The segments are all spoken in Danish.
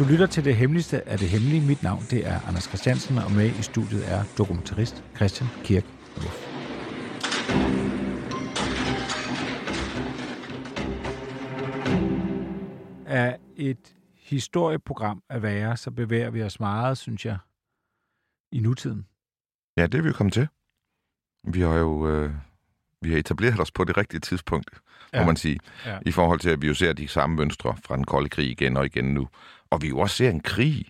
Du lytter til det hemmeligste af det hemmelige. Mit navn det er Anders Christiansen, og med i studiet er dokumentarist Christian Kirk Wolf. Af et historieprogram at være, så bevæger vi os meget, synes jeg, i nutiden. Ja, det er vi jo kommet til. Vi har jo øh, vi har etableret os på det rigtige tidspunkt, ja. må man sige. Ja. I forhold til, at vi jo ser de samme mønstre fra den kolde krig igen og igen nu. Og vi jo også ser en krig.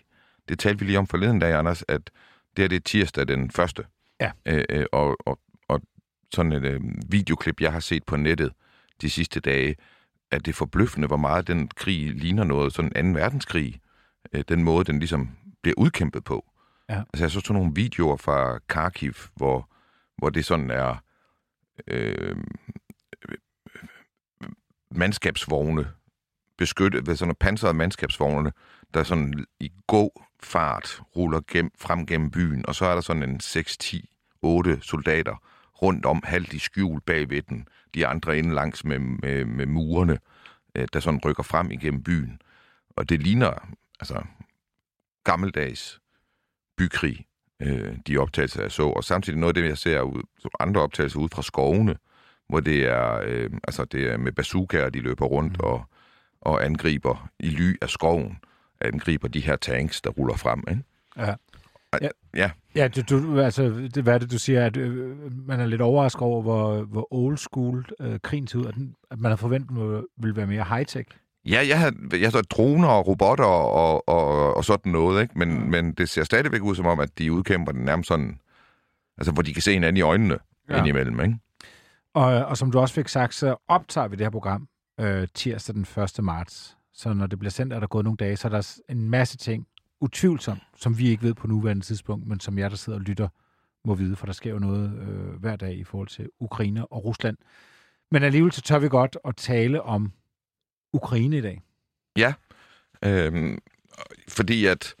Det talte vi lige om forleden dag, Anders, at det er det tirsdag den første. Ja. Øh, og, og, og sådan et øh, videoklip, jeg har set på nettet de sidste dage, at det forbløffende, hvor meget den krig ligner noget, sådan en 2. verdenskrig. Øh, den måde, den ligesom bliver udkæmpet på. Ja. Altså, jeg så sådan nogle videoer fra Kharkiv, hvor, hvor det sådan er øh, mandskabsvogne, beskyttet ved sådan pansrede mandskabsvogne, der sådan i god fart ruller gennem, frem gennem byen, og så er der sådan en 6, 10, 8 soldater rundt om, halvt i skjul bagved den, de andre inde langs med, med, med murene, øh, der sådan rykker frem igennem byen. Og det ligner altså gammeldags bykrig, øh, de optagelser, jeg så. Og samtidig noget af det, jeg ser ud, andre optagelser ud fra skovene, hvor det er, øh, altså det er med bazookaer, de løber rundt mm. og, og angriber i ly af skoven, angriber de her tanks, der ruller frem. Ikke? Ja. Ja. ja. Ja, du, du, altså, det, hvad er det, du siger, at øh, man er lidt overrasket over, hvor, hvor old school øh, krigen ser ud, at, den, at man har forventet, at vil være mere high-tech. Ja, jeg har, jeg har droner og robotter og, og, og sådan noget, ikke? Men, ja. men det ser stadigvæk ud som om, at de udkæmper den nærmest sådan, altså hvor de kan se hinanden i øjnene ja. indimellem, ikke? Og, og som du også fik sagt, så optager vi det her program øh, tirsdag den 1. marts. Så når det bliver sendt, er der gået nogle dage, så er der en masse ting, utvivlsomt, som vi ikke ved på nuværende tidspunkt, men som jeg, der sidder og lytter, må vide, for der sker jo noget øh, hver dag i forhold til Ukraine og Rusland. Men alligevel så tør vi godt at tale om Ukraine i dag. Ja, øh, fordi at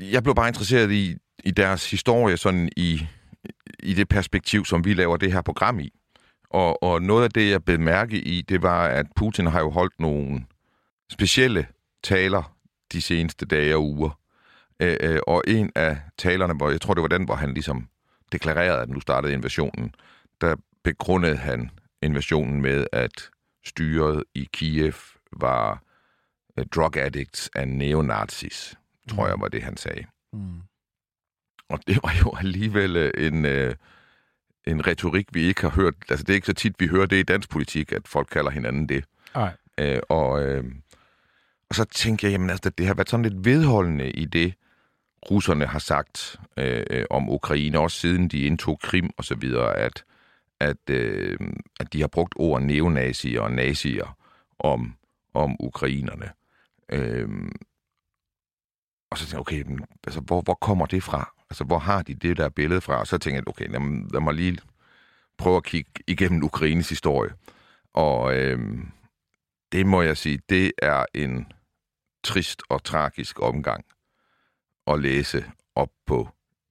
jeg blev bare interesseret i, i deres historie sådan i, i det perspektiv, som vi laver det her program i. Og, og noget af det, jeg blev mærke i, det var, at Putin har jo holdt nogle specielle taler de seneste dage og uger. Øh, øh, og en af talerne, hvor jeg tror, det var den, hvor han ligesom deklarerede, at nu startede invasionen, der begrundede han invasionen med, at styret i Kiev var uh, drug addicts and neonazis, tror mm. jeg var det, han sagde. Mm. Og det var jo alligevel øh, en, uh, en retorik, vi ikke har hørt. Altså, det er ikke så tit, vi hører det i dansk politik, at folk kalder hinanden det. Nej. Uh, og, uh, og så tænkte jeg, jamen altså, det har været sådan lidt vedholdende i det, russerne har sagt uh, om Ukraine, også siden de indtog Krim og så videre, at at, øh, at de har brugt ord neonazier og nazier om, om ukrainerne. Øh, og så tænkte jeg, okay, men, altså, hvor, hvor kommer det fra? Altså, hvor har de det der billede fra? Og så tænkte jeg, okay, lad, lad mig lige prøve at kigge igennem Ukraines historie. Og øh, det må jeg sige, det er en trist og tragisk omgang at læse op på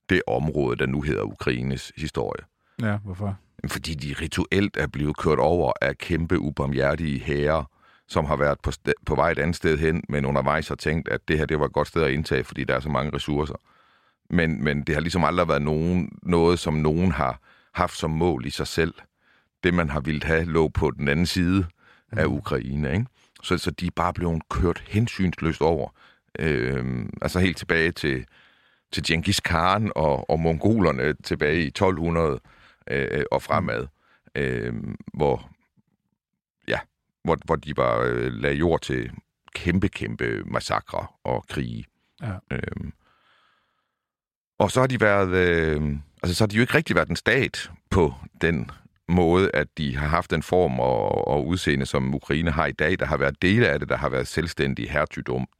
det område, der nu hedder Ukraines historie. Ja, hvorfor? Fordi de rituelt er blevet kørt over af kæmpe ubarmhjertige herrer, som har været på, på vej et andet sted hen, men undervejs har tænkt, at det her det var et godt sted at indtage, fordi der er så mange ressourcer. Men, men det har ligesom aldrig været nogen, noget, som nogen har haft som mål i sig selv. Det, man har ville have, lå på den anden side af mm. Ukraine. Ikke? Så, så de er bare blevet kørt hensynsløst over. Øhm, altså helt tilbage til, til Genghis Khan og, og mongolerne tilbage i 1200 øh, og fremad, øh, hvor, ja, hvor, hvor de bare øh, lagde jord til kæmpe, kæmpe massakre og krige. Ja. Øh, og så har de været, øh, altså så har de jo ikke rigtig været en stat på den måde, at de har haft den form og, og udseende, som Ukraine har i dag. Der har været dele af det, der har været selvstændige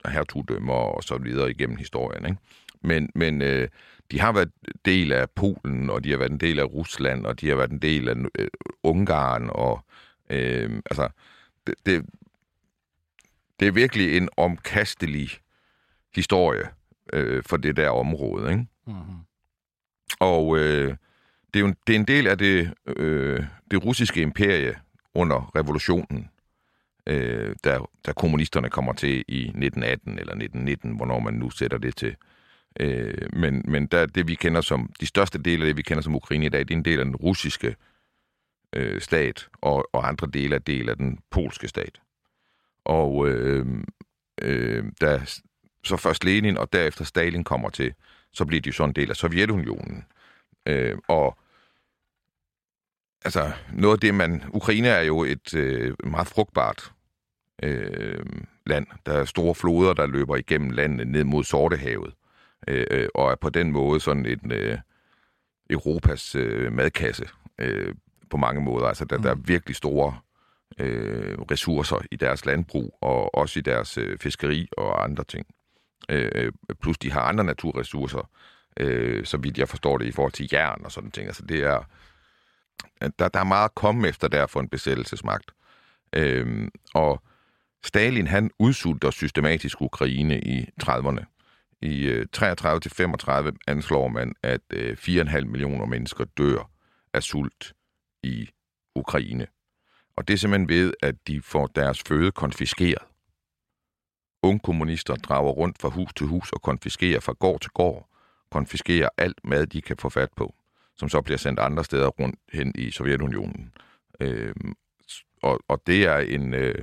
hertugdømmer og så videre igennem historien. Ikke? Men, men øh, de har været del af Polen, og de har været en del af Rusland, og de har været en del af øh, Ungarn, og øh, altså, det, det, det er virkelig en omkastelig historie øh, for det der område. Ikke? Mm-hmm. Og øh, det, er jo det er en del af det, øh, det russiske imperie under revolutionen, øh, der, der kommunisterne kommer til i 1918 eller 1919, hvornår man nu sætter det til. Øh, Øh, men men der, det vi kender som, de største dele af det, vi kender som Ukraine i dag, det er en del af den russiske øh, stat, og, og andre dele er del af den polske stat. Og øh, øh, da så først Lenin og derefter Stalin kommer til, så bliver de jo sådan en del af Sovjetunionen. Øh, og altså, noget af det, man... Ukraine er jo et øh, meget frugtbart øh, land. Der er store floder, der løber igennem landet ned mod Sortehavet. Øh, og er på den måde sådan en øh, Europas øh, madkasse øh, på mange måder. Altså, der, mm. der er mm. virkelig store øh, ressourcer i deres landbrug, og også i deres øh, fiskeri og andre ting. Øh, plus de har andre naturressourcer, øh, så vidt jeg forstår det, i forhold til jern og sådan ting. Altså det er, der, der er meget at komme efter der for en besættelsesmagt. Øh, og Stalin, han udsulter systematisk Ukraine i 30'erne. I øh, 33 til 35 anslår man, at øh, 4,5 millioner mennesker dør af sult i Ukraine. Og det er simpelthen ved, at de får deres føde konfiskeret. Unge kommunister drager rundt fra hus til hus og konfiskerer fra gård til gård, konfiskerer alt mad, de kan få fat på, som så bliver sendt andre steder rundt hen i Sovjetunionen. Øh, og, og det er en, øh,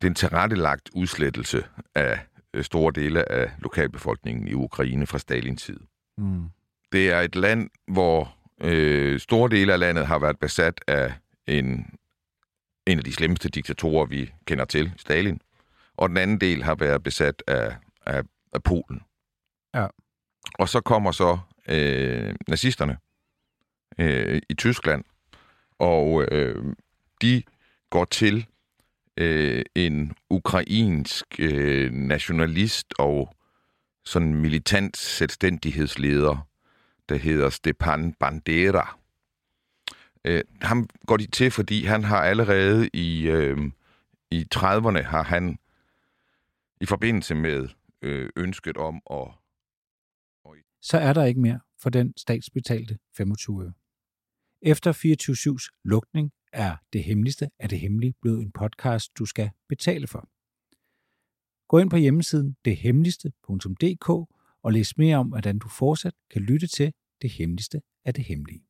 det er en tilrettelagt udslettelse af store dele af lokalbefolkningen i Ukraine fra Stalins tid. Mm. Det er et land, hvor øh, store dele af landet har været besat af en, en af de slemmeste diktatorer, vi kender til, Stalin og den anden del har været besat af, af, af Polen. Ja. Og så kommer så øh, nazisterne øh, i Tyskland, og øh, de går til øh, en ukrainsk øh, nationalist og sådan militant selvstændighedsleder, der hedder Stepan Bandera. Øh, ham går de til, fordi han har allerede i, øh, i 30'erne har han i forbindelse med øh, ønsket om at... Så er der ikke mere for den statsbetalte 25 øre. Efter 24-7's lukning er Det Hemmeligste af det Hemmelige blevet en podcast, du skal betale for. Gå ind på hjemmesiden dethemmeligste.dk og læs mere om, hvordan du fortsat kan lytte til Det Hemmeligste af det Hemmelige.